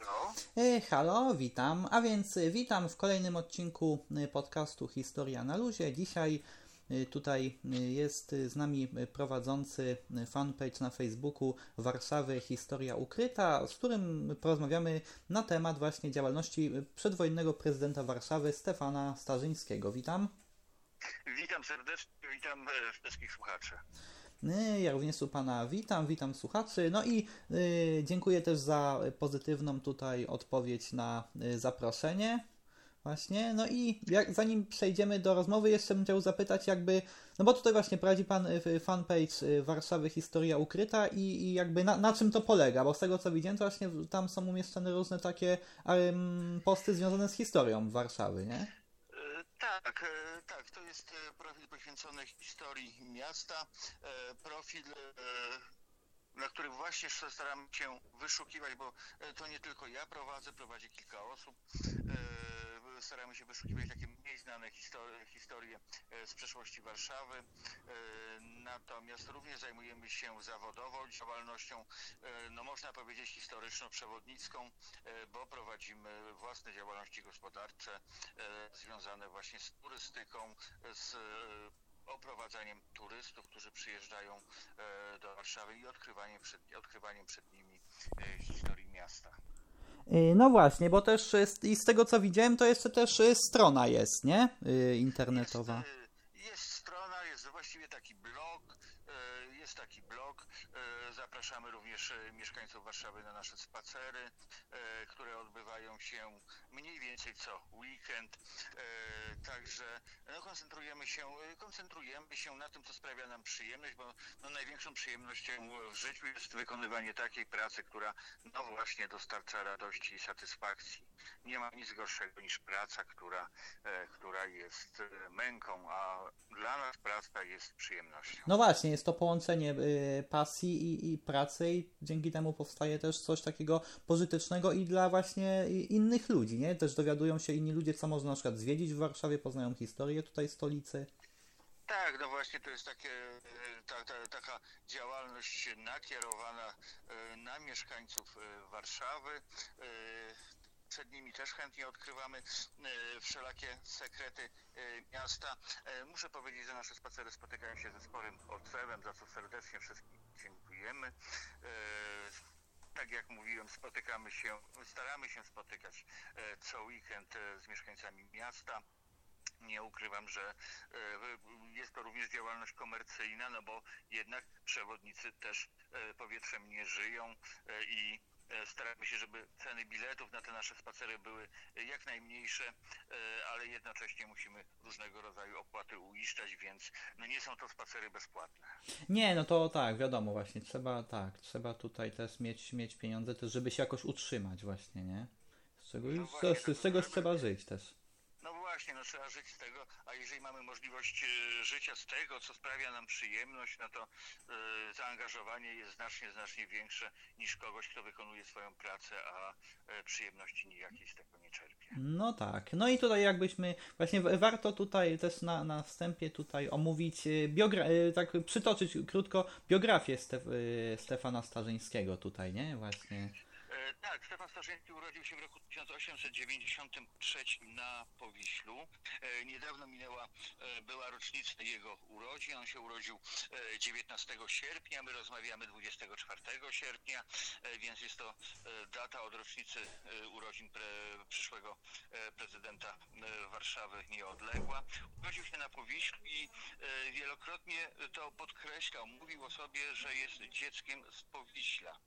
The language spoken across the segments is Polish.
Halo? E, Halo, witam. A więc e, witam w kolejnym odcinku e, podcastu Historia na luzie. Dzisiaj tutaj jest z nami prowadzący fanpage na Facebooku Warszawy Historia Ukryta, z którym porozmawiamy na temat właśnie działalności przedwojennego prezydenta Warszawy Stefana Starzyńskiego. Witam. Witam serdecznie, witam wszystkich słuchaczy. Ja również u Pana witam, witam słuchaczy. No i e, dziękuję też za pozytywną tutaj odpowiedź na e, zaproszenie. Właśnie, no i jak, zanim przejdziemy do rozmowy, jeszcze bym chciał zapytać, jakby, no bo tutaj właśnie prowadzi Pan e, fanpage Warszawy Historia Ukryta i, i jakby na, na czym to polega? Bo z tego co widziałem, to właśnie tam są umieszczone różne takie em, posty związane z historią Warszawy, nie? Tak, e, tak, to jest e, profil poświęcony historii miasta, e, profil, na który właśnie staramy się wyszukiwać, bo to nie tylko ja prowadzę, prowadzi kilka osób. Staramy się wyszukiwać takie mniej znane histo- historie e, z przeszłości Warszawy. E, Natomiast również zajmujemy się zawodowo działalnością, e, no można powiedzieć historyczno-przewodnicką, e, bo prowadzimy własne działalności gospodarcze związane właśnie z turystyką, z oprowadzaniem turystów, którzy przyjeżdżają do Warszawy i odkrywaniem przed, odkrywaniem przed nimi historii miasta. Y, No właśnie, bo też z- i z tego co widziałem, to jeszcze też y, strona jest, nie? Y, Internetowa. Jest, jest strona, jest właściwie taki jest taki blog. e, Zapraszamy również e, mieszkańców Warszawy na nasze spacery, e, które odbywają się mniej więcej co weekend. Także no, koncentrujemy się, koncentrujemy się na tym, co sprawia nam przyjemność, bo no, największą przyjemnością w życiu jest wykonywanie takiej pracy, która no właśnie dostarcza radości i satysfakcji. Nie ma nic gorszego niż praca, która e, która jest e, męką, a dla nas praca jest przyjemnością. No właśnie, jest to połączenie y, pasji i, i pracy i dzięki temu powstaje też coś takiego pożytecznego i dla właśnie innych ludzi, nie? Też dowiadują się inni ludzie, co można na przykład zwiedzić w Warszawie, poznają historię tutaj stolicy. Tak, no właśnie to jest takie, e, ta, ta, taka działalność nakierowana e, na mieszkańców e, Warszawy. Przed nimi też chętnie odkrywamy e, wszelakie sekrety e, miasta. E, Muszę powiedzieć, że nasze spacery spotykają się ze sporym odzewem, za co serdecznie wszystkim dziękujemy. Tak jak mówiłem, spotykamy się, staramy się spotykać co weekend z mieszkańcami miasta. Nie ukrywam, że jest to również działalność komercyjna, no bo jednak przewodnicy też powietrzem nie żyją i staramy się, żeby ceny biletów na te nasze spacery były jak najmniejsze, e, ale jednocześnie musimy różnego rodzaju opłaty uiszczać, więc no nie są to spacery bezpłatne. Nie, no to tak, wiadomo właśnie, trzeba tak, trzeba tutaj też mieć, mieć pieniądze też, żeby się jakoś utrzymać właśnie, nie? Z czego, No z, właśnie, z, z czegoś żeby- trzeba żyć też. Właśnie, no trzeba żyć z tego, a jeżeli mamy możliwość e, życia z tego, co sprawia nam przyjemność, no to e, zaangażowanie jest znacznie, znacznie większe niż kogoś, kto wykonuje swoją pracę, a e, przyjemności nijakiej z tego nie czerpie. No tak. No i tutaj jakbyśmy, właśnie warto tutaj też na, na wstępie tutaj omówić, y, biogra, y, tak przytoczyć krótko biografię Stef, y, Stefana Starzyńskiego tutaj, nie? Właśnie. E, Tak, Stefan Starzyński urodził się w roku 1893 na Powiślu. E, Niedawno minęła, e, była rocznica jego urodzin. On się urodził e, 19 sierpnia, my rozmawiamy 24 sierpnia, e, więc jest to e, data od rocznicy e, urodzin pre, przyszłego e, prezydenta e, Warszawy nieodległa. Urodził się na Powiślu i e, wielokrotnie to podkreślał. Mówił o sobie, że jest dzieckiem z Powiśla.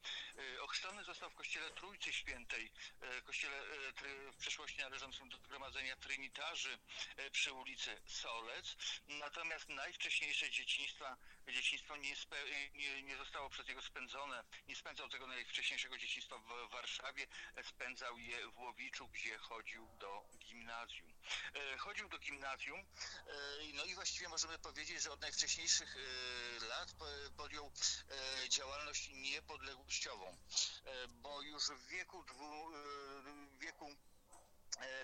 E, Ochrzczony został w kościele Trójcy Świętej, e, kościele e, w przeszłości należącym do zgromadzenia Trynitarzy e, przy ulicy Solec. Natomiast najwcześniejsze dzieciństwa, dzieciństwo nie, spe, nie, nie zostało przez niego spędzone, nie spędzał tego najwcześniejszego dzieciństwa w Warszawie, spędzał je w Łowiczu, gdzie chodził do gimnazjum. E, Chodził do gimnazjum, e, no i właściwie możemy powiedzieć, że od najwcześniejszych e, lat po- podjął działalność niepodległościową, bo już w wieku dwu, wieku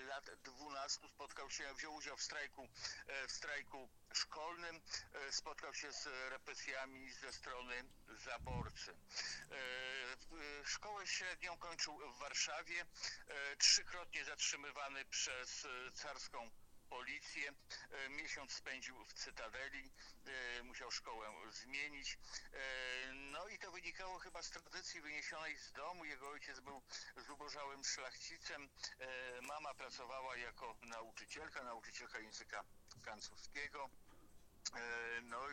lat 12 spotkał się, wziął udział w strajku, e, w strajku szkolnym, e, spotkał się z represjami ze strony zaborcy. E, Szkołę średnią kończył w Warszawie, e, trzykrotnie zatrzymywany przez e, carską policję. E, Miesiąc spędził w Cytadeli, e, musiał szkołę zmienić. E, No i to wynikało chyba z tradycji wyniesionej z domu. Jego ojciec był zubożałym szlachcicem. Mama pracowała jako nauczycielka, nauczycielka języka francuskiego. E, No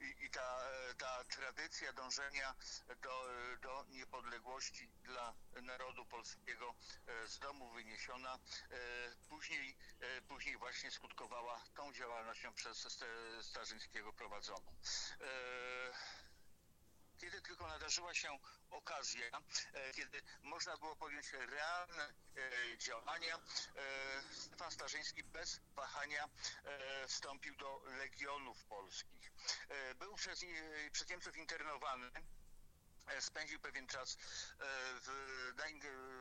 i, i ta, ta tradycja dążenia do, do niepodległości dla narodu polskiego e, z domu wyniesiona, e, później, później właśnie skutkowała tą działalnością przez Starzyńskiego prowadzoną. E, kiedy tylko nadarzyła się okazja, e, kiedy można było podjąć realne e, działania, e, Stefan Starzyński bez wahania e, wstąpił do Legionów Polskich. E, Był przez, e, przez Niemców internowany. e, Spędził pewien czas e, w,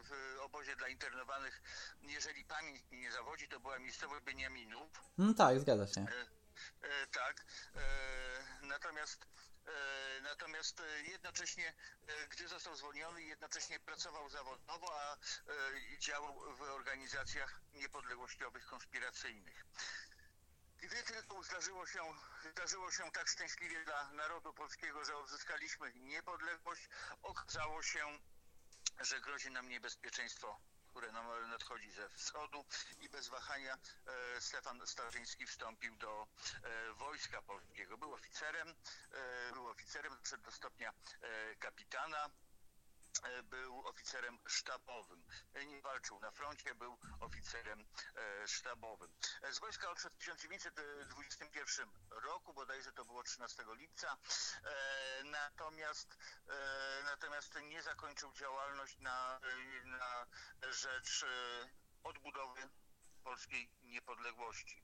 w obozie dla internowanych. Jeżeli pamięć nie zawodzi, to była miejscowość Beniaminów. No tak, zgadza się. E, tak. E, natomiast e, natomiast e, jednocześnie, e, gdy został zwolniony, jednocześnie pracował zawodowo, a e, działał w organizacjach niepodległościowych, konspiracyjnych. Gdy tylko zdarzyło się, zdarzyło się tak szczęśliwie dla narodu polskiego, że odzyskaliśmy niepodległość, okazało się, że grozi nam niebezpieczeństwo, które nam nadchodzi ze wschodu i bez wahania e, Stefan Starzyński wstąpił do e, wojska polskiego. Był oficerem, e, był oficerem, doszedł do stopnia e, kapitana. E, Był oficerem sztabowym. E, Nie walczył na froncie, był oficerem e, sztabowym. Z wojska odszedł w 1921 roku, bodajże to było 13 lipca. Natomiast, natomiast nie zakończył działalność na, na rzecz odbudowy polskiej niepodległości.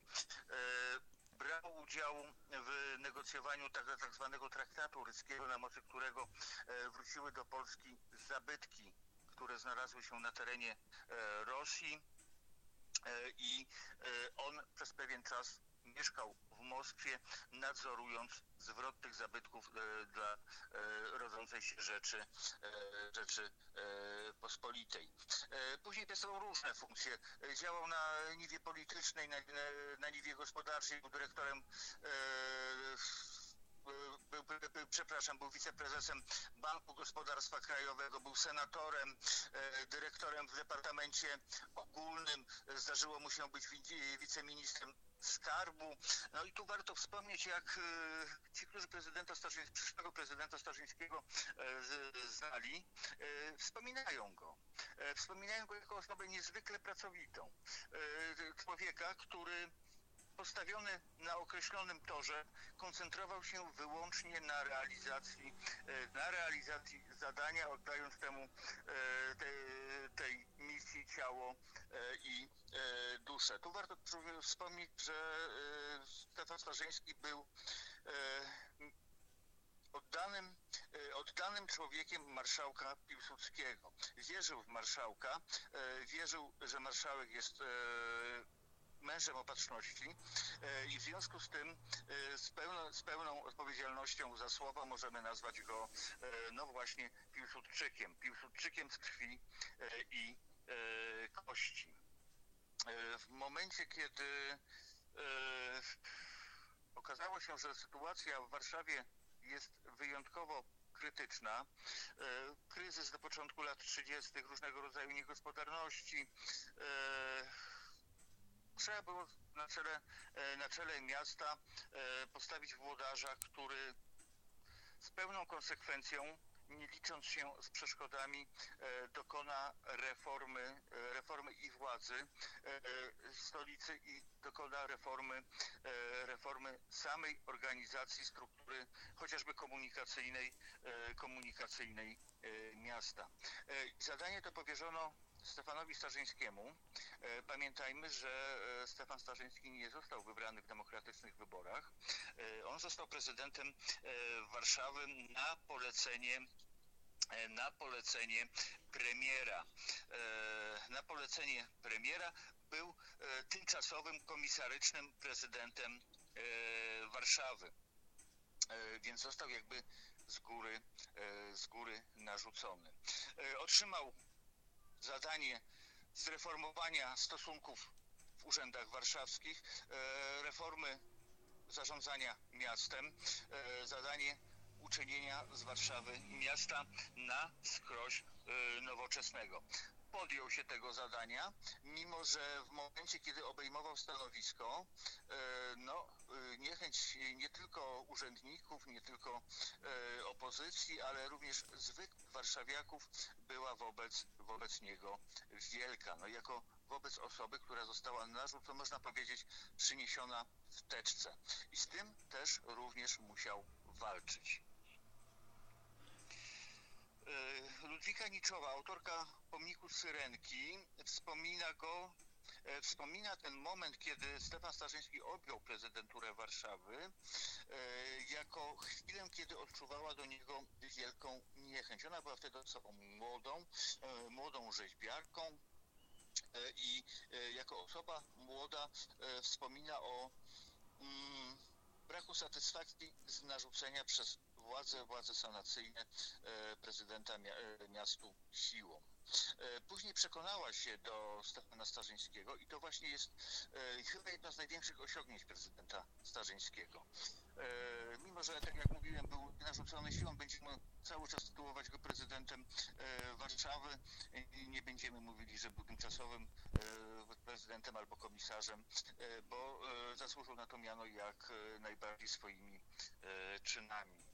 Brał udział w negocjowaniu tak, tak zwanego traktatu ryskiego, na mocy którego e, wróciły do Polski zabytki, które znalazły się na terenie e, Rosji. E, i on przez pewien czas mieszkał w Moskwie, nadzorując zwrot tych zabytków e, dla e, rodzącej się rzeczy, e, rzeczy pospolitej. Później pełnił różne funkcje. Działał na niwie politycznej, na, na, niwie gospodarczej, był dyrektorem był, był, przepraszam, był wiceprezesem Banku Gospodarstwa Krajowego, był senatorem, dyrektorem w Departamencie Ogólnym, zdarzyło mu się być wi- wiceministrem skarbu. No i tu warto wspomnieć, jak e, ci, którzy prezydenta Starzyńskiego, przyszłego prezydenta Starzyńskiego e, znali, e, wspominają go. E, wspominają go jako osobę niezwykle pracowitą. E, człowieka, który postawiony na określonym torze, koncentrował się wyłącznie na realizacji, e, na realizacji zadania, oddając temu e, te, tej misji ciało e, i duszę. Tu warto wspomnieć, że Stefan Starzyński był oddanym, oddanym człowiekiem marszałka Piłsudskiego. Wierzył w marszałka, wierzył, że marszałek jest mężem opatrzności e, i w związku z tym e, z pełną, z pełną odpowiedzialnością za słowa możemy nazwać go e, no właśnie Piłsudczykiem. Piłsudczykiem z krwi i kości. W momencie, kiedy okazało się, że sytuacja w Warszawie jest wyjątkowo krytyczna. Kryzys do początku lat 30., różnego rodzaju niegospodarności. Trzeba było na czele, e, na czele miasta e, postawić włodarza, który z pełną konsekwencją, nie licząc się z przeszkodami, e, dokona reformy, reformy i władzy stolicy i dokona reformy, reformy samej organizacji struktury chociażby komunikacyjnej, komunikacyjnej miasta. Zadanie to powierzono Stefanowi Starzyńskiemu. E, Pamiętajmy, że e, Stefan Starzyński nie został wybrany w demokratycznych wyborach. E, On został prezydentem Warszawy na polecenie na polecenie premiera. Na polecenie premiera był tymczasowym komisarycznym prezydentem Warszawy. Więc został jakby z góry, z góry narzucony. Otrzymał zadanie zreformowania stosunków w urzędach warszawskich, e, reformy zarządzania miastem, e, zadanie uczynienia z Warszawy miasta na skroś e, nowoczesnego. Podjął się tego zadania, mimo że w momencie, kiedy obejmował stanowisko, e, no, e, niechęć nie tylko urzędników, nie tylko e, opozycji, ale również zwykłych warszawiaków była wobec, wobec niego wielka. No, jako wobec osoby, która została narzucona, można powiedzieć, przyniesiona w teczce. I z tym też również musiał walczyć. Ludwika Niczowa, autorka pomniku Syrenki, wspomina go, e, wspomina ten moment, kiedy Stefan Starzyński objął prezydenturę Warszawy, e, jako chwilę, kiedy odczuwała do niego wielką niechęć. Ona była wtedy osobą młodą, e, młodą rzeźbiarką, i jako osoba młoda wspomina o mm, braku satysfakcji z narzucenia przez władze, władze sanacyjne prezydenta mia, miastu siłą. E, Później przekonała się do Stefana Starzyńskiego i to właśnie jest e, chyba jedno z największych osiągnięć prezydenta Starzyńskiego. E, Mimo, że tak jak mówiłem, był narzucony siłą, będziemy cały czas tytułować go prezydentem Warszawy. Nie będziemy mówili, że był tymczasowym prezydentem albo komisarzem, bo zasłużył na to miano jak najbardziej swoimi czynami.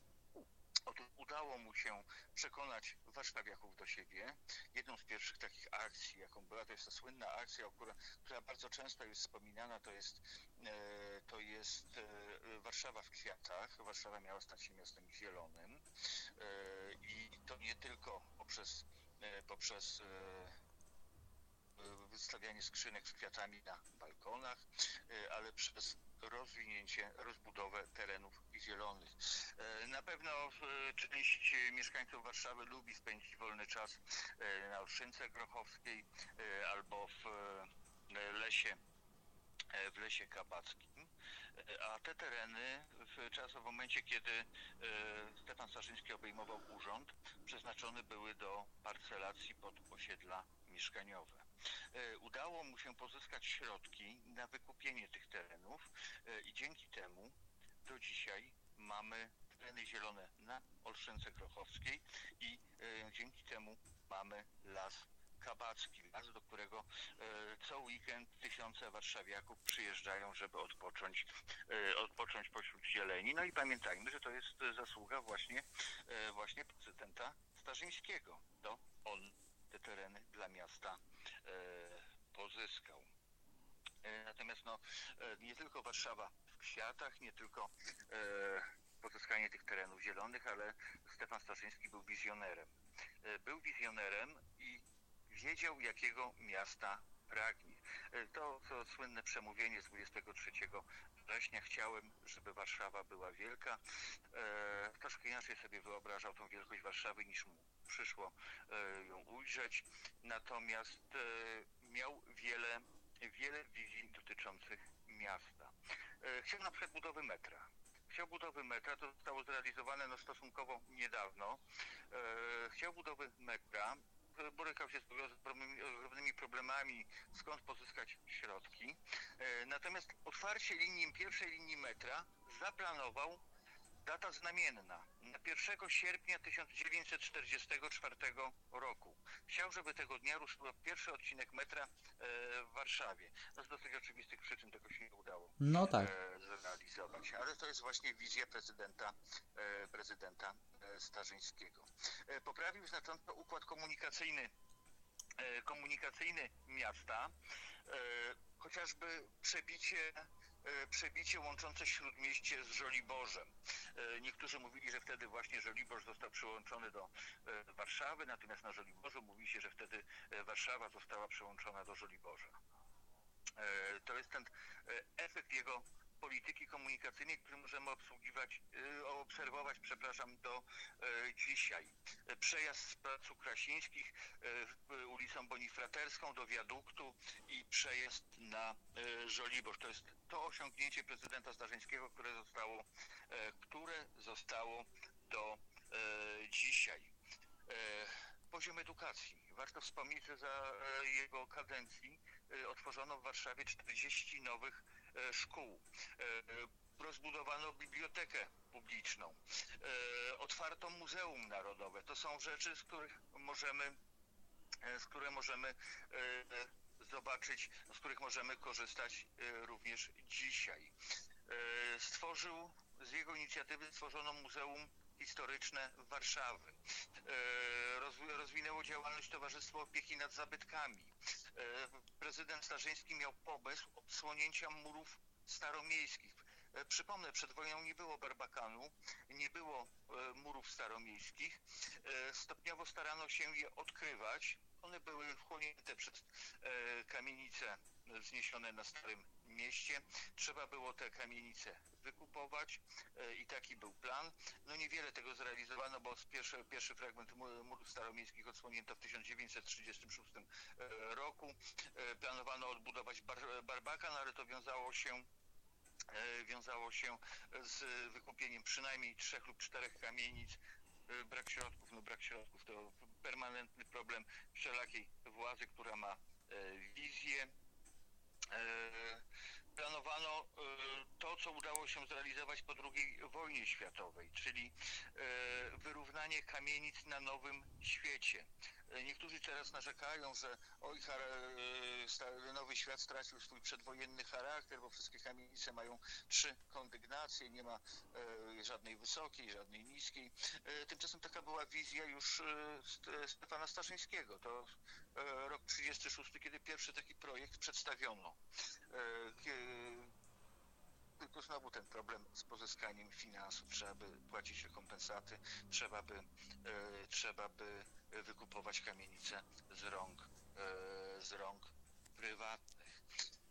Otóż udało mu się przekonać warszawiaków do siebie. Jedną z pierwszych takich akcji, jaką była, to jest ta słynna akcja, która, która bardzo często jest wspominana, to jest, e, to jest e, Warszawa w kwiatach. Warszawa miała stać się miastem zielonym e, i to nie tylko poprzez, poprzez wystawianie skrzynek z kwiatami na balkonach, ale przez rozwinięcie, rozbudowę terenów zielonych. E, Na pewno część mieszkańców Warszawy lubi spędzić wolny czas e, na Olszynce Grochowskiej e, albo w lesie w lesie kabackim, a te tereny w czas w momencie, kiedy Stefan Starzyński obejmował urząd, przeznaczone były do parcelacji pod osiedla mieszkaniowe. E, Udało mu się pozyskać środki na wykupienie tych terenów e, i dzięki temu do dzisiaj mamy tereny zielone na Olszynce Grochowskiej i e, dzięki temu mamy las Kabacki, las, do którego co weekend tysiące warszawiaków przyjeżdżają, żeby odpocząć, odpocząć pośród zieleni. No i pamiętajmy, że to jest zasługa właśnie, właśnie prezydenta Starzyńskiego. To on te tereny dla miasta e, pozyskał. E, Natomiast no, e, nie tylko Warszawa w kwiatach, nie tylko pozyskanie tych terenów zielonych, ale Stefan Starzyński był wizjonerem. Był wizjonerem i wiedział, jakiego miasta pragnie. To, to słynne przemówienie z 23 września. Chciałem, żeby Warszawa była wielka. Troszkę inaczej sobie wyobrażał tą wielkość Warszawy, niż mu przyszło e, ją ujrzeć. Natomiast e, miał wiele, wiele wizji dotyczących miasta. E, chciał na przykład budowy metra. Chciał budowy metra, to zostało zrealizowane no, stosunkowo niedawno. Chciał budowy metra, borykał się z ogromnymi, problemami, skąd pozyskać środki. Natomiast otwarcie linii, pierwszej linii metra zaplanował data znamienna na 1 sierpnia 1944 roku. Chciał, żeby tego dnia ruszył pierwszy odcinek metra e, w Warszawie. No z dosyć oczywistych przyczyn tego się nie udało No tak. e, zrealizować. Ale to jest właśnie wizja prezydenta, e, prezydenta Starzyńskiego. Poprawił znacząco układ komunikacyjny komunikacyjny miasta, chociażby przebicie przebicie łączące Śródmieście z Żoliborzem. E, Niektórzy mówili, że wtedy właśnie Żoliborz został przyłączony do e, Warszawy, natomiast na Żoliborzu mówi się, że wtedy e, Warszawa została przyłączona do Żoliborza. E, To jest ten e, efekt jego polityki komunikacyjnej, który możemy obsługiwać, obserwować, przepraszam, do dzisiaj. Przejazd z Placu Krasińskich ulicą Bonifraterską do wiaduktu i przejazd na Żoliborz. To jest to osiągnięcie prezydenta Starzyńskiego, które zostało, e, które zostało do e, dzisiaj. E, Poziom edukacji. Warto wspomnieć, że za jego kadencji otworzono w Warszawie 40 nowych szkół. Rozbudowano bibliotekę publiczną. Otwarto Muzeum Narodowe. To są rzeczy, z których możemy, z które możemy zobaczyć, z których możemy korzystać e, również dzisiaj. E, Stworzył, z jego inicjatywy stworzono Muzeum Historyczne Warszawy. E, rozwi- Rozwinęło działalność Towarzystwo Opieki nad Zabytkami. Prezydent Starzyński miał pomysł odsłonięcia murów staromiejskich. Przypomnę, przed wojną nie było Barbakanu, nie było murów staromiejskich. Stopniowo starano się je odkrywać. One były wchłonięte przez e, kamienice wzniesione na Starym Mieście. Trzeba było te kamienice wykupować e, i taki był plan. No niewiele tego zrealizowano, bo pierwszy, pierwszy fragment mu- murów staromiejskich odsłonięto w 1936 e, roku. Planowano odbudować bar, Barbakan, ale to wiązało się wiązało się z wykupieniem przynajmniej trzech lub czterech kamienic. E, Brak środków, no brak środków to permanentny problem wszelakiej władzy, która ma e, wizję. E, Planowano to, co udało się zrealizować po II wojnie światowej, czyli wyrównanie kamienic na nowym świecie. E, Niektórzy teraz narzekają, że oj, e, nowy świat stracił swój przedwojenny charakter, bo wszystkie kamienice mają trzy kondygnacje, nie ma e, żadnej wysokiej, żadnej niskiej. Tymczasem taka była wizja już St- Stefana Staszyńskiego. To rok 36, kiedy pierwszy taki projekt przedstawiono. Tylko znowu ten problem z pozyskaniem finansów. Trzeba by płacić rekompensaty, trzeba by, trzeba by wykupować kamienice z rąk, e, z rąk prywatnych.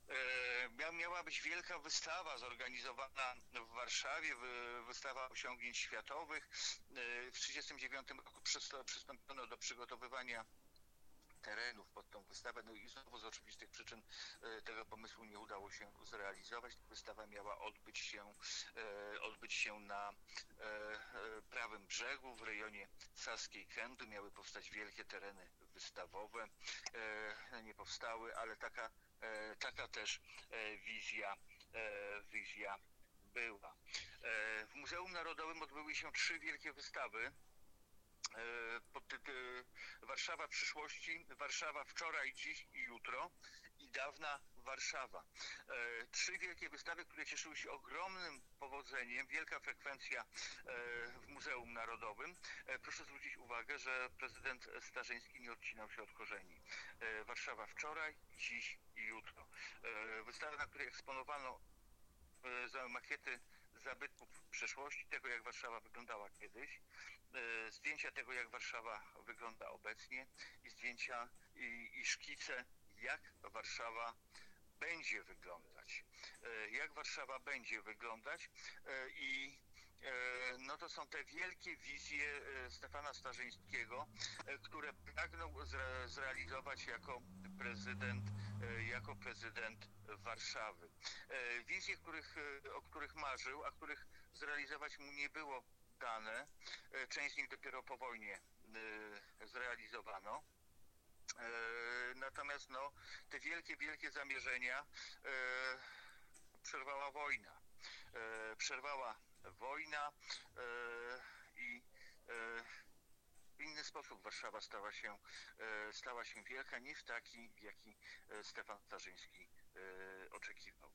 E, mia- Miała być wielka wystawa zorganizowana w Warszawie, wy- wystawa osiągnięć światowych. E, W 1939 roku przystąpiono do przygotowywania terenów pod tą wystawę, no i znowu z oczywistych przyczyn tego pomysłu nie udało się zrealizować. Wystawa miała odbyć się, odbyć się na e, e, prawym brzegu, w rejonie Saskiej Kędy. Miały powstać wielkie tereny wystawowe. E, Nie powstały, ale taka, taka też wizja, wizja była. W Muzeum Narodowym odbyły się trzy wielkie wystawy pod tytułem Warszawa przyszłości, Warszawa wczoraj, dziś i jutro i dawna Warszawa. E, Trzy wielkie wystawy, które cieszyły się ogromnym powodzeniem, wielka frekwencja e, w Muzeum Narodowym. E, Proszę zwrócić uwagę, że prezydent Starzyński nie odcinał się od korzeni. Warszawa wczoraj, dziś i jutro. Wystawa, na której eksponowano makiety zabytków przeszłości, tego jak Warszawa wyglądała kiedyś, zdjęcia tego jak Warszawa wygląda obecnie i zdjęcia i, i szkice jak Warszawa będzie wyglądać. E, Jak Warszawa będzie wyglądać e, i e, no to są te wielkie wizje Stefana Starzyńskiego, które pragnął zre, zrealizować jako prezydent, jako prezydent Warszawy. Wizje, których, o których marzył, a których zrealizować mu nie było dane, część z nich dopiero po wojnie zrealizowano. E, Natomiast no, te wielkie, wielkie zamierzenia e, przerwała wojna. E, Przerwała wojna i w inny sposób Warszawa stała się, stała się wielka, nie w taki, jaki Stefan Starzyński oczekiwał.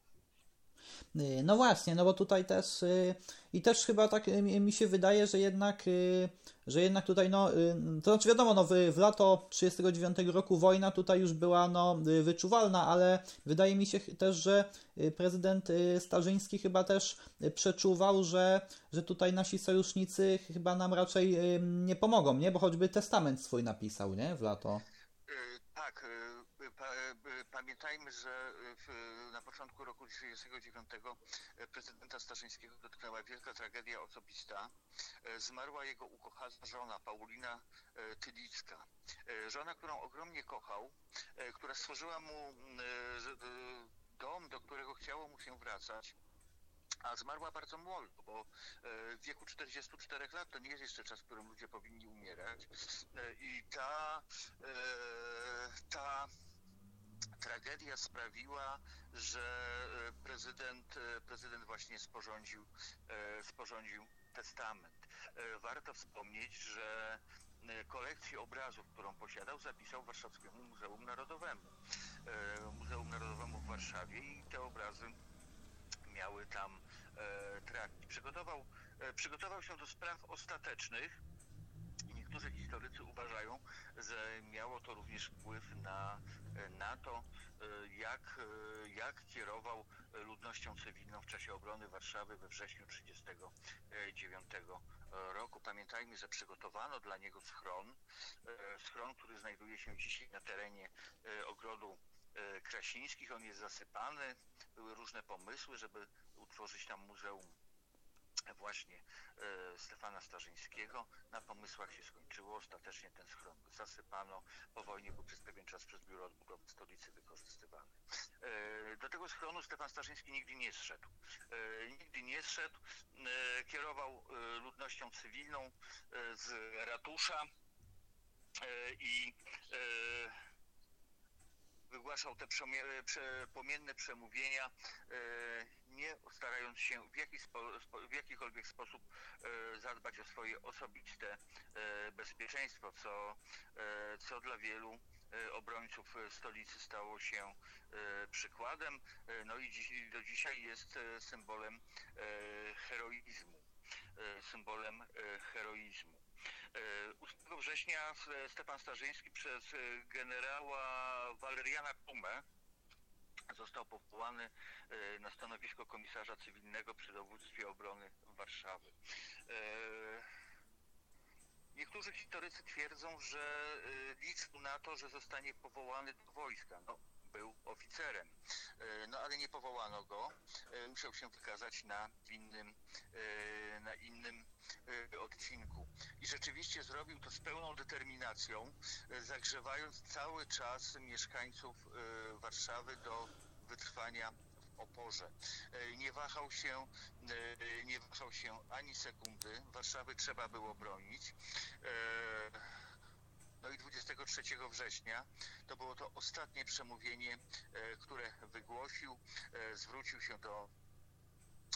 Y, No właśnie, no bo tutaj też y, i też chyba tak y, mi się wydaje, że jednak, że jednak tutaj no, to znaczy wiadomo, no w, w lato 39 roku wojna tutaj już była no wyczuwalna, ale wydaje mi się też, że prezydent Starzyński chyba też przeczuwał, że, że tutaj nasi sojusznicy chyba nam raczej nie pomogą, nie? Bo choćby testament swój napisał, nie? W lato. Tak, pamiętajmy, że w, na początku roku 1939 prezydenta Starzyńskiego dotknęła wielka tragedia osobista. E, Zmarła jego ukochana żona Paulina e, Tylicka. E, Żona, którą ogromnie kochał, e, która stworzyła mu e, e, dom, do którego chciało mu się wracać. A zmarła bardzo młodo, bo e, w wieku 44 lat to nie jest jeszcze czas, w którym ludzie powinni umierać. E, I ta, e, ta tragedia sprawiła, że e, prezydent, e, prezydent właśnie sporządził, e, sporządził testament. Warto wspomnieć, że kolekcję obrazów, którą posiadał, zapisał Warszawskiemu Muzeum Narodowemu. Muzeum Narodowemu w Warszawie i te obrazy miały tam trafić. Przygotował, przygotował się do spraw ostatecznych. Niektórzy historycy uważają, że miało to również wpływ na, na to, e, jak, e, jak kierował ludnością cywilną w czasie obrony Warszawy we wrześniu 1939 roku. Pamiętajmy, że przygotowano dla niego schron, e, schron, który znajduje się dzisiaj na terenie ogrodu Krasińskich. On jest zasypany. Były różne pomysły, żeby utworzyć tam muzeum właśnie e, Stefana Starzyńskiego. Na pomysłach się skończyło. Ostatecznie ten schron zasypano. Po wojnie był przez pewien czas przez Biuro Odbudowy Stolicy wykorzystywany. E, do tego schronu Stefan Starzyński nigdy nie zszedł. E, nigdy nie zszedł. Kierował ludnością cywilną z ratusza i wygłaszał te przemie- prze, płomienne przemówienia, e, nie starając się w, jakiś w jakikolwiek sposób e, zadbać o swoje osobiste e, bezpieczeństwo, co, co dla wielu obrońców stolicy stało się przykładem, no i do dzisiaj jest symbolem heroizmu, symbolem heroizmu. E, 8 września e, Stefan Starzyński przez e, generała Waleriana Kumę został powołany e, na stanowisko komisarza cywilnego przy dowództwie obrony Warszawy. Niektórzy historycy twierdzą, że liczył na to, że zostanie powołany do wojska. No, był oficerem, E, no ale nie powołano go. E, Musiał się wykazać na innym, e, na innym odcinku. I rzeczywiście zrobił to z pełną determinacją, zagrzewając cały czas mieszkańców Warszawy do wytrwania w oporze. Nie wahał się, nie wahał się ani sekundy. Warszawy trzeba było bronić. No i 23 września to było to ostatnie przemówienie, e, które wygłosił. E, Zwrócił się do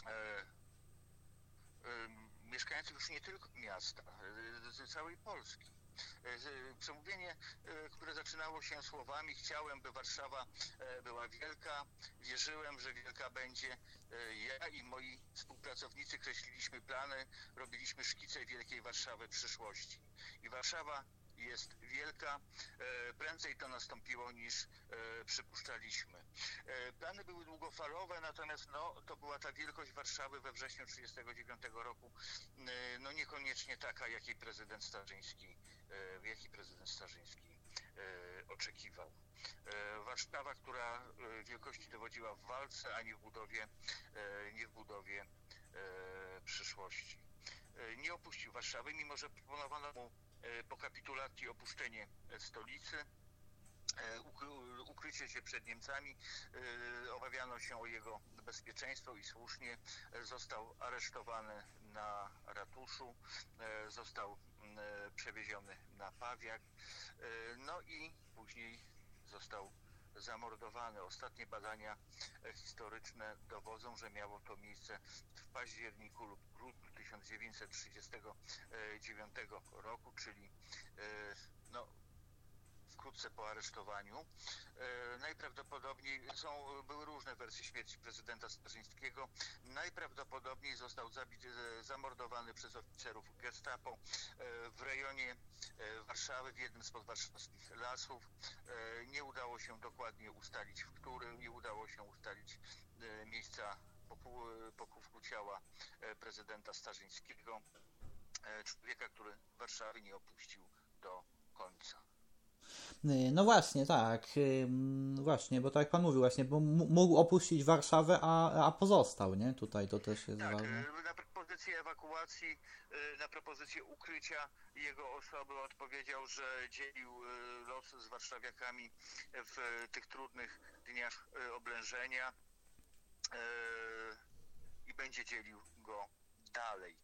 e, mieszkańców już nie tylko miasta, całej Polski. Przemówienie, które zaczynało się słowami chciałem, by Warszawa była wielka, wierzyłem, że wielka będzie. Ja i moi współpracownicy kreśliliśmy plany, robiliśmy szkice wielkiej Warszawy przyszłości. I Warszawa jest wielka, e, prędzej to nastąpiło niż e, przypuszczaliśmy. E, Plany były długofalowe, natomiast no, to była ta wielkość Warszawy we wrześniu 1939 roku, no niekoniecznie taka, jakiej prezydent Starzyński, jakiej prezydent Starzyński oczekiwał. Warszawa, która wielkości dowodziła w walce, a nie w budowie, nie w budowie przyszłości. Nie opuścił Warszawy, mimo że proponowano mu po kapitulacji opuszczenie e, stolicy, e, ukry- ukrycie się przed Niemcami. E, Obawiano się o jego bezpieczeństwo i słusznie. E, został aresztowany na ratuszu, e, został m, e, przewieziony na Pawiak, e, no i później został zamordowany. Ostatnie badania e, historyczne dowodzą, że miało to miejsce w październiku lub grudniu 1939 roku, czyli e, no, wkrótce po aresztowaniu. E, najprawdopodobniej są, były różne wersje śmierci prezydenta Starzyńskiego. Najprawdopodobniej został e, zamordowany przez oficerów gestapo e, w rejonie Warszawy, w jednym z podwarszawskich lasów. Nie udało się dokładnie ustalić, w którym, nie udało się ustalić miejsca pochówku ciała prezydenta Starzyńskiego, człowieka, który Warszawy nie opuścił do końca. Y, No właśnie, tak. Właśnie, bo tak jak pan mówił, właśnie, bo mógł opuścić Warszawę, a, a pozostał, nie? Tutaj to też jest Tak, ważne. e, na propozycję ewakuacji, e, na propozycję ukrycia jego osoby odpowiedział, że dzielił los z warszawiakami w tych trudnych dniach oblężenia i będzie dzielił go dalej.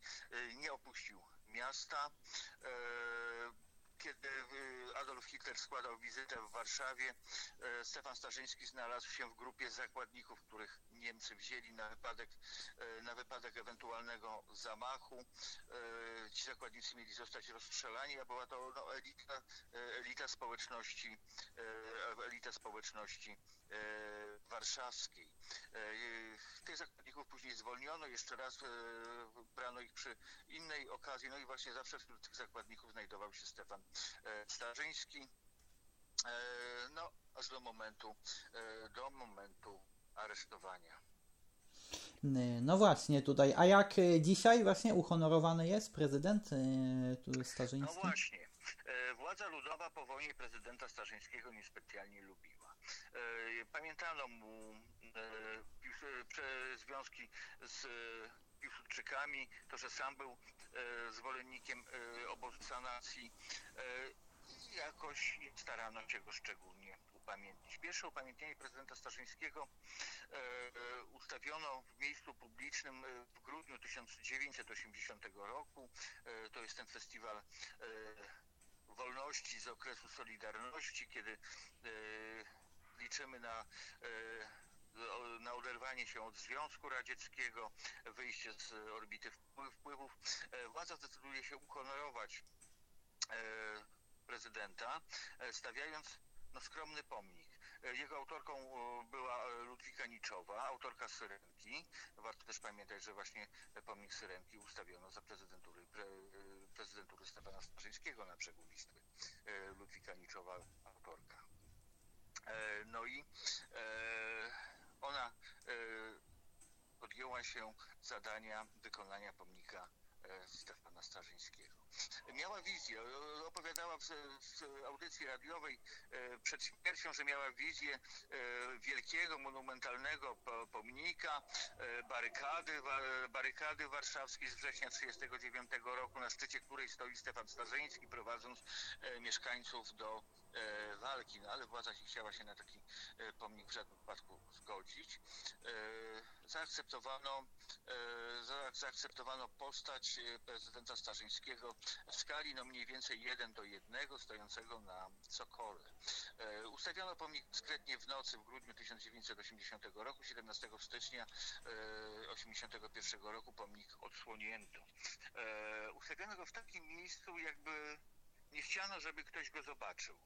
Nie opuścił miasta. Kiedy e, Adolf Hitler składał wizytę w Warszawie, e, Stefan Starzyński znalazł się w grupie zakładników, których Niemcy wzięli na wypadek, e, na wypadek ewentualnego zamachu. Ci zakładnicy mieli zostać rozstrzelani, a była to no, elita, elita społeczności, elita społeczności warszawskiej. E, Tych zakładników później zwolniono, jeszcze raz e, brano ich przy innej okazji, no i właśnie zawsze wśród tych zakładników znajdował się Stefan e, Starzyński. E, No, aż do momentu, e, do momentu aresztowania. No właśnie, tutaj. A jak dzisiaj właśnie uhonorowany jest prezydent tu No Starzyński? właśnie. E, Władza ludowa po wojnie prezydenta Starzyńskiego niespecjalnie lubiła. E, Pamiętano mu e, prze- związki z e, Piłsudczykami, to, że sam był e, zwolennikiem e, obozu sanacji e, i jakoś starano się go szczególnie upamiętnić. Pierwsze upamiętnienie prezydenta Starzyńskiego e, e, ustawiono w miejscu publicznym e, w grudniu 1980 roku. E, To jest ten festiwal e, wolności z okresu Solidarności, kiedy e, liczymy na, e, na oderwanie się od Związku Radzieckiego, wyjście z orbity wpły- wpływów. E, Władza zdecyduje się uhonorować e, prezydenta, stawiając no, skromny pomnik. Jego autorką była Ludwika Niczowa, autorka Syrenki. Warto też pamiętać, że właśnie pomnik Syrenki ustawiono za prezydentury, pre, prezydentury Stefana Starzyńskiego na brzegu Wisły. Ludwika Niczowa, autorka. E, No i e, ona e, podjęła się zadania wykonania pomnika Stefana Starzyńskiego. Miała wizję, opowiadała w, w audycji radiowej przed śmiercią, że miała wizję wielkiego, monumentalnego po- pomnika, barykady, barykady warszawskiej z września 1939 roku, na szczycie której stoi Stefan Starzyński, prowadząc mieszkańców do walki, no ale władza nie chciała się na taki e, pomnik w żadnym wypadku zgodzić. E, Zaakceptowano, e, za- zaakceptowano postać e, prezydenta Starzyńskiego w skali no mniej więcej 1 do 1, stojącego na Sokole. E, Ustawiono pomnik dyskretnie w nocy w grudniu 1980 roku, 17 stycznia 1981 roku pomnik odsłonięto. E, Ustawiono go w takim miejscu, jakby nie chciano, żeby ktoś go zobaczył.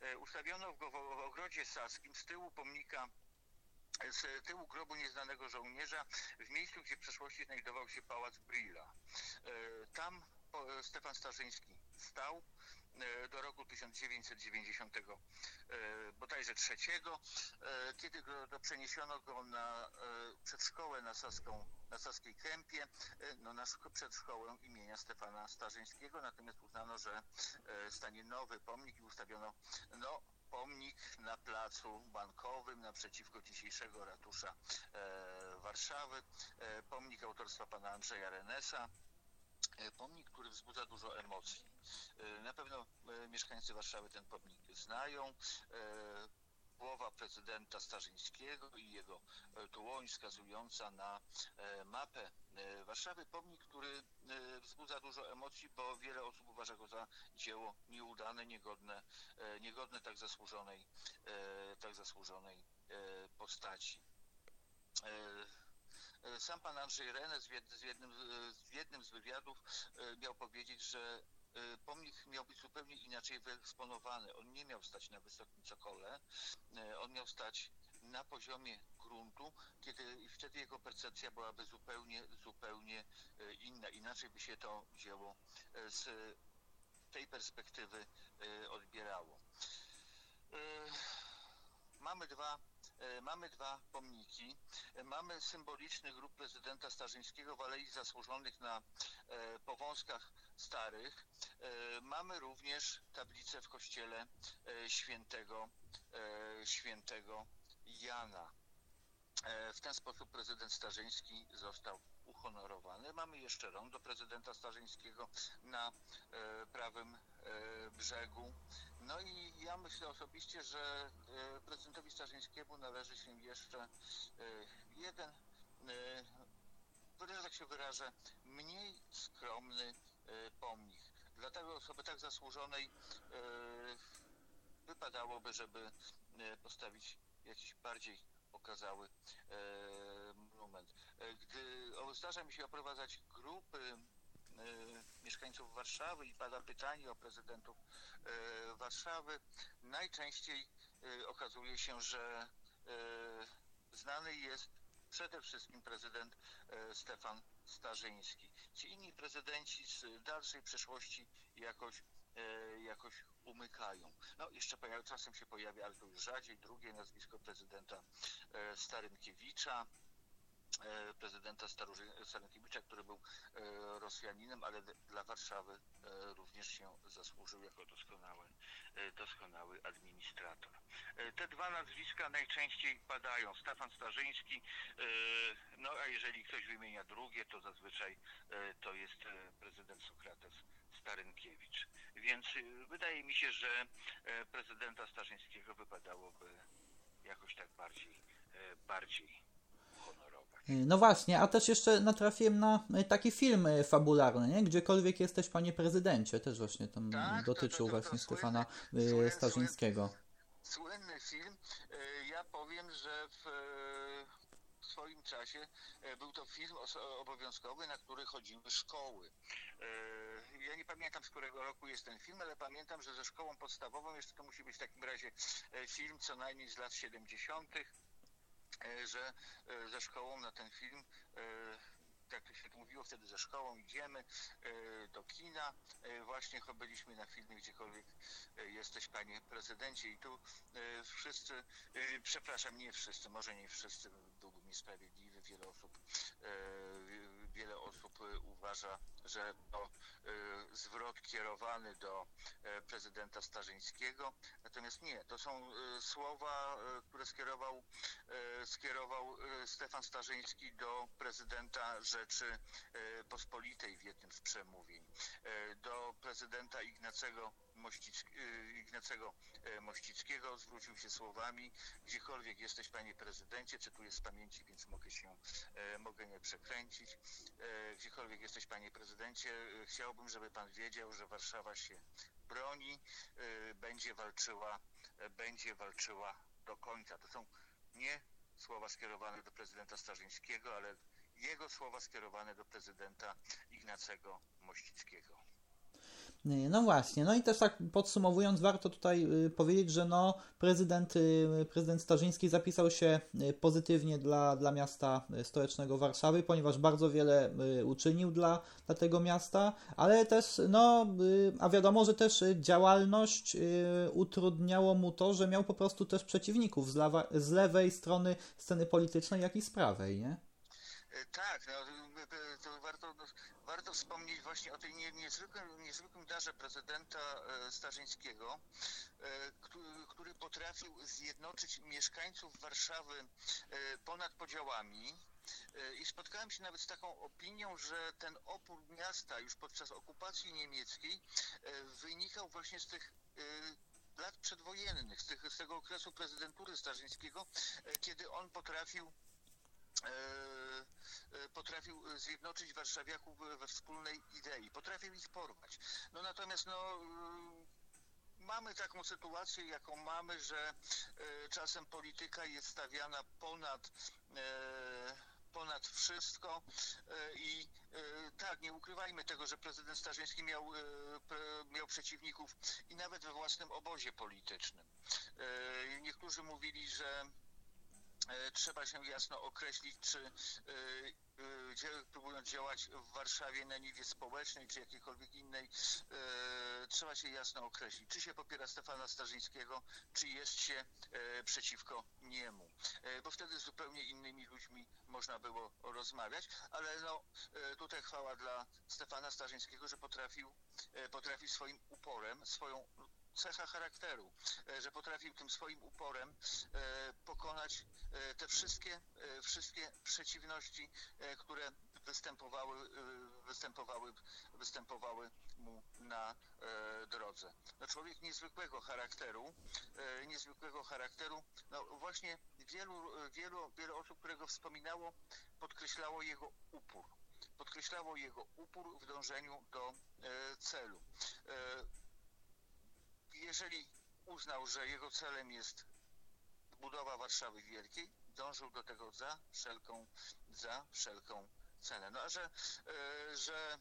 E, Ustawiono go w ogrodzie saskim z tyłu pomnika z tyłu grobu nieznanego żołnierza, w miejscu, gdzie w przeszłości znajdował się pałac Brilla. E, Tam Stefan Starzyński stał e, do roku 1990 e, bodajże trzeciego, e, kiedy go, przeniesiono go na e, przedszkołę na, Saską, na Saskiej Kępie, e, no, na szko- przedszkołę imienia Stefana Starzyńskiego, natomiast uznano, że e, stanie nowy pomnik i ustawiono no, pomnik na placu bankowym naprzeciwko dzisiejszego ratusza e, Warszawy, e, pomnik autorstwa pana Andrzeja Renesa, e, pomnik, który wzbudza dużo emocji. Na pewno mieszkańcy Warszawy ten pomnik znają. E, Głowa prezydenta Starzyńskiego i jego e, dłoń wskazująca na e, mapę e, Warszawy. Pomnik, który e, wzbudza dużo emocji, bo wiele osób uważa go za dzieło nieudane, niegodne, e, niegodne tak zasłużonej, e, tak zasłużonej e, postaci. E, e, Sam pan Andrzej jed- w jednym, z- jednym z wywiadów e, miał powiedzieć, że e, pomnik miał być zupełnie inaczej wyeksponowany. On nie miał stać na wysokim cokole, e, on miał stać na poziomie gruntu, kiedy wtedy jego percepcja byłaby zupełnie, zupełnie e, inna. Inaczej by się to dzieło z tej perspektywy odbierało. Mamy dwa, mamy dwa pomniki. Mamy symboliczny grób prezydenta Starzyńskiego w Alei Zasłużonych na Powązkach Starych. E, Mamy również tablicę w kościele e, świętego, e, świętego Jana. W ten sposób prezydent Starzyński został uhonorowany. Mamy jeszcze rondo prezydenta Starzyńskiego na prawym brzegu. No i ja myślę osobiście, że prezydentowi Starzyńskiemu należy się jeszcze jeden, że tak się wyrażę, mniej skromny e, pomnik. Dla tej osoby tak zasłużonej e, wypadałoby, żeby e, postawić jakiś bardziej okazały e, monument. Gdy zdarza mi się oprowadzać grupy mieszkańców Warszawy i pada pytanie o prezydentów Warszawy, najczęściej okazuje się, że znany jest przede wszystkim prezydent Stefan Starzyński. Ci inni prezydenci z dalszej przeszłości jakoś, e, jakoś umykają. No, jeszcze czasem się pojawia, ale to już rzadziej, drugie nazwisko prezydenta e, Starynkiewicza, e, prezydenta Starynkiewicza, który był e, Rosjaninem, ale dla Warszawy e, również się zasłużył jako doskonały, doskonały administrator. Te dwa nazwiska najczęściej padają. Stefan Starzyński, no a jeżeli ktoś wymienia drugie, to zazwyczaj to jest prezydent Sokrates Starynkiewicz. Więc e, wydaje mi się, że e, prezydenta Starzyńskiego wypadałoby jakoś tak bardziej, e, bardziej honorować. No właśnie, a też jeszcze natrafiłem na e, taki film e, fabularny, nie? Gdziekolwiek jesteś, panie prezydencie, też właśnie tam Tak, to- dotyczył to- to- to właśnie słynny- Stefana e, słynny- Starzyńskiego. Słynny film. E, Ja powiem, że e, w swoim czasie e, był to film obowiązkowy, na który chodziły szkoły. E, Ja nie pamiętam z którego roku jest ten film, ale pamiętam, że ze szkołą podstawową jeszcze to musi być w takim razie e, film co najmniej z lat 70., e, że ze szkołą na ten film tak to się mówiło wtedy ze szkołą idziemy do kina, właśnie byliśmy na filmie gdziekolwiek jesteś panie prezydencie i tu wszyscy, przepraszam, nie wszyscy, może nie wszyscy, niesprawiedliwy, wiele osób e, wiele osób e, uważa, że to e, zwrot kierowany do prezydenta Starzyńskiego, natomiast nie, to są słowa, które skierował skierował Stefan Starzyński do prezydenta Rzeczy Pospolitej w jednym z przemówień, do prezydenta Ignacego, Mościck, e, Ignacego e, Mościckiego zwrócił się słowami gdziekolwiek jesteś panie prezydencie, cytuję z pamięci, więc mogę się, e, mogę nie przekręcić, gdziekolwiek jesteś panie prezydencie, chciałbym, żeby pan wiedział, że Warszawa się broni, będzie walczyła, będzie walczyła do końca. To są nie słowa skierowane do prezydenta Starzyńskiego, ale jego słowa skierowane do prezydenta Ignacego Mościckiego. Nie, No właśnie, no i też tak podsumowując, warto tutaj y, powiedzieć, że no, prezydent, y, prezydent Starzyński zapisał się y, pozytywnie dla, dla miasta y, stołecznego Warszawy, ponieważ bardzo wiele y, uczynił dla, dla tego miasta, ale też, no, y, a wiadomo, że też y, działalność y, utrudniało mu to, że miał po prostu też przeciwników z, lewa, z lewej strony sceny politycznej, jak i z prawej, nie? E, Tak, no, to warto, warto wspomnieć właśnie o tej nie, niezwykłym, niezwykłym darze prezydenta e, Starzyńskiego, e, który, potrafił zjednoczyć mieszkańców Warszawy ponad podziałami. I spotkałem się nawet z taką opinią, że ten opór miasta już podczas okupacji niemieckiej wynikał właśnie z tych lat przedwojennych, z, tych, z tego okresu prezydentury Starzyńskiego, kiedy on potrafił potrafił zjednoczyć warszawiaków we- wspólnej idei, potrafił ich porwać. No natomiast no e, mamy taką sytuację, jaką mamy, że e, czasem polityka jest stawiana ponad e, ponad wszystko e, i e, tak, nie ukrywajmy tego, że prezydent Starzyński miał, e, miał przeciwników i nawet we własnym obozie politycznym. E, Niektórzy mówili, że e, trzeba się jasno określić, czy e, e, próbując działać w Warszawie na niwie społecznej czy jakiejkolwiek innej, e, trzeba się jasno określić, czy się popiera Stefana Starzyńskiego, czy jest się e, przeciwko niemu. E, bo wtedy z zupełnie innymi ludźmi można było rozmawiać, ale no e, tutaj chwała dla Stefana Starzyńskiego, że potrafił, e, potrafił swoim uporem, swoją cecha charakteru, e, że potrafił tym swoim uporem e, pokonać e, te wszystkie, wszystkie przeciwności, które występowały, występowały, występowały mu na drodze. No człowiek niezwykłego charakteru, niezwykłego charakteru, no właśnie wielu, wielu, wielu osób, które go wspominało, podkreślało jego upór. Podkreślało jego upór w dążeniu do celu. Jeżeli uznał, że jego celem jest budowa Warszawy Wielkiej, dążył do tego za wszelką, za wszelką cenę. No a że, e, że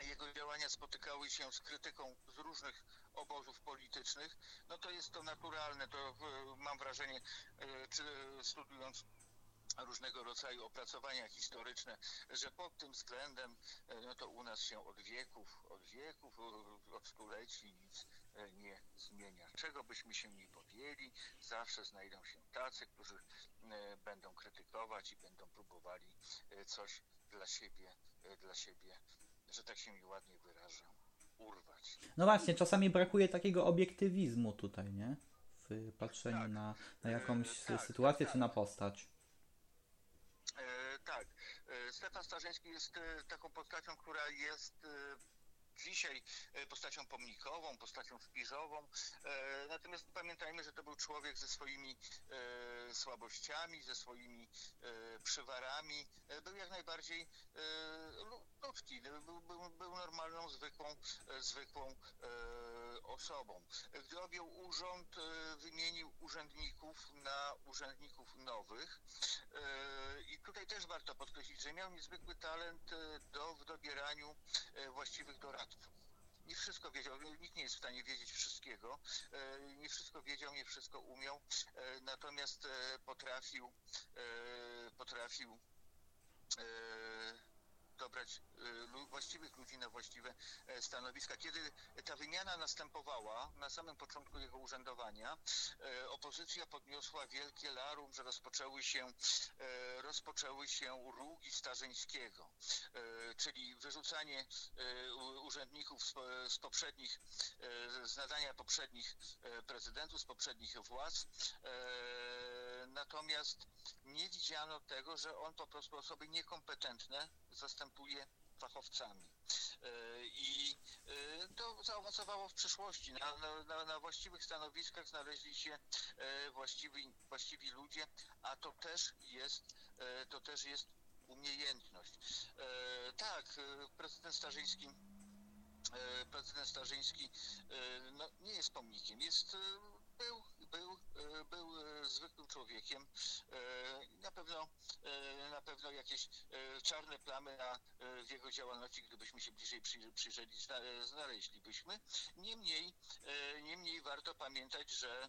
jego działania spotykały się z krytyką z różnych obozów politycznych, no to jest to naturalne, to e, mam wrażenie, e, czy studiując różnego rodzaju opracowania historyczne, że pod tym względem no to u nas się od wieków, od wieków, od stuleci nic nie zmienia. Czego byśmy się nie podjęli, zawsze znajdą się tacy, którzy e, będą krytykować i będą próbowali e, coś dla siebie, e, dla siebie, że tak się ładnie wyrażę, urwać. No właśnie, czasami brakuje takiego obiektywizmu tutaj, nie? W patrzeniu Tak. na, na jakąś E, tak, sytuację tak, czy na postać. E, tak. E, Stefan Starzyński jest e, taką postacią, która jest e, dzisiaj e, postacią pomnikową, postacią spiżową. E, natomiast pamiętajmy, że to był człowiek ze swoimi e, słabościami, ze swoimi przywarami. Był jak najbardziej lu- ludzki, był, był, był normalną, zwykłą, e, zwykłą e, osobą. Gdy objął urząd, e, wymienił urzędników na urzędników nowych. E, I tutaj też warto podkreślić, że miał niezwykły talent e, do w dobieraniu e, właściwych doradców. Nie wszystko wiedział, nikt nie jest w stanie wiedzieć wszystkiego. Nie wszystko wiedział, nie wszystko umiał, natomiast potrafił, potrafił dobrać lu- właściwych ludzi na właściwe e, stanowiska. Kiedy ta wymiana następowała na samym początku jego urzędowania, e, opozycja podniosła wielkie larum, że rozpoczęły się, e, rozpoczęły się rugi Starzyńskiego, czyli wyrzucanie urzędników z, po- z poprzednich, z nadania poprzednich prezydentów, z poprzednich władz. Natomiast nie widziano tego, że on po prostu osoby niekompetentne zastępuje fachowcami. E, I e, to zaowocowało w przyszłości. Na, na, na, właściwych stanowiskach znaleźli się e, właściwi, właściwi ludzie, a to też jest, to też jest umiejętność. Tak, prezydent Starzyński prezydent Starzyński no, nie jest pomnikiem, jest, był, był, e, był e, zwykłym człowiekiem. E, Na pewno, na pewno jakieś czarne plamy na, w jego działalności, gdybyśmy się bliżej przy- przyjrzeli, zna- znaleźlibyśmy. Niemniej, niemniej warto pamiętać, że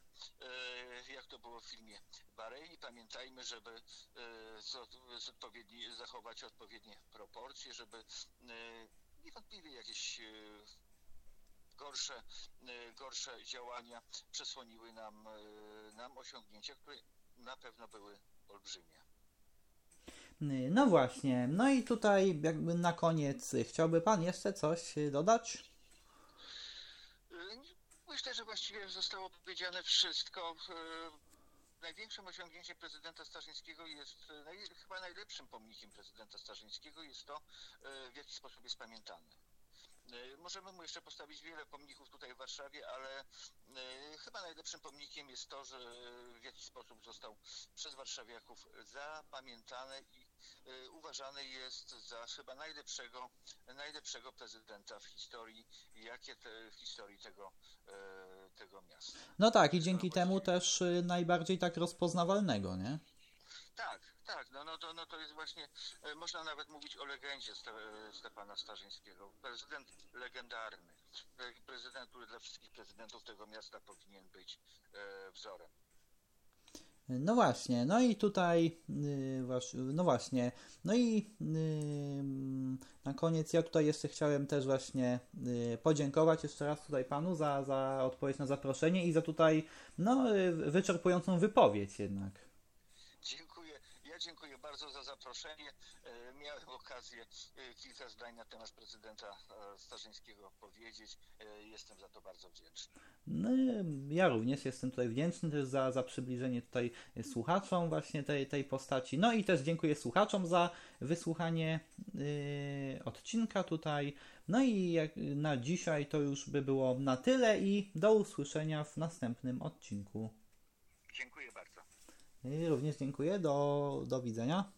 jak to było w filmie Barei, pamiętajmy, żeby z, od- z odpowiedni, zachować odpowiednie proporcje, żeby niewątpliwie jakieś gorsze, e, gorsze działania przesłoniły nam, e, nam osiągnięcia, które na pewno były olbrzymie. Y, No właśnie, no i tutaj jakby na koniec chciałby Pan jeszcze coś dodać? E, Myślę, że właściwie zostało powiedziane wszystko. E, Największym osiągnięciem prezydenta Starzyńskiego jest, e, chyba najlepszym pomnikiem prezydenta Starzyńskiego jest to, e, w jaki sposób jest pamiętany. E, Możemy mu jeszcze postawić wiele pomników tutaj w Warszawie, ale e, chyba najlepszym pomnikiem jest to, że w jaki sposób został przez warszawiaków zapamiętany i e, uważany jest za chyba najlepszego, najlepszego prezydenta w historii, jakie te, w historii tego, tego miasta. No tak, i dzięki temu też y, najbardziej tak rozpoznawalnego, nie? Tak, tak, no, no, to, no to jest właśnie, e, można nawet mówić o legendzie Ste, Stefana Starzyńskiego. Prezydent legendarny, E, prezydent, który dla wszystkich prezydentów tego miasta powinien być e, wzorem. No właśnie, no i tutaj, wasz- no właśnie, no i yy, na koniec ja tutaj jeszcze chciałem też właśnie yy, podziękować jeszcze raz tutaj panu za, za odpowiedź na zaproszenie i za tutaj, no, wyczerpującą wypowiedź jednak. Dziękuję. Ja dziękuję bardzo za zaproszenie. E, Miałem okazję e, kilka zdań na temat prezydenta e, Starzyńskiego powiedzieć. Jestem za to bardzo wdzięczny. No, ja również jestem tutaj wdzięczny też za, za przybliżenie tutaj słuchaczom właśnie tej, tej postaci. No i też dziękuję słuchaczom za wysłuchanie yy, odcinka tutaj. No i jak, na dzisiaj to już by było na tyle i do usłyszenia w następnym odcinku. Dziękuję również dziękuję, do, do widzenia.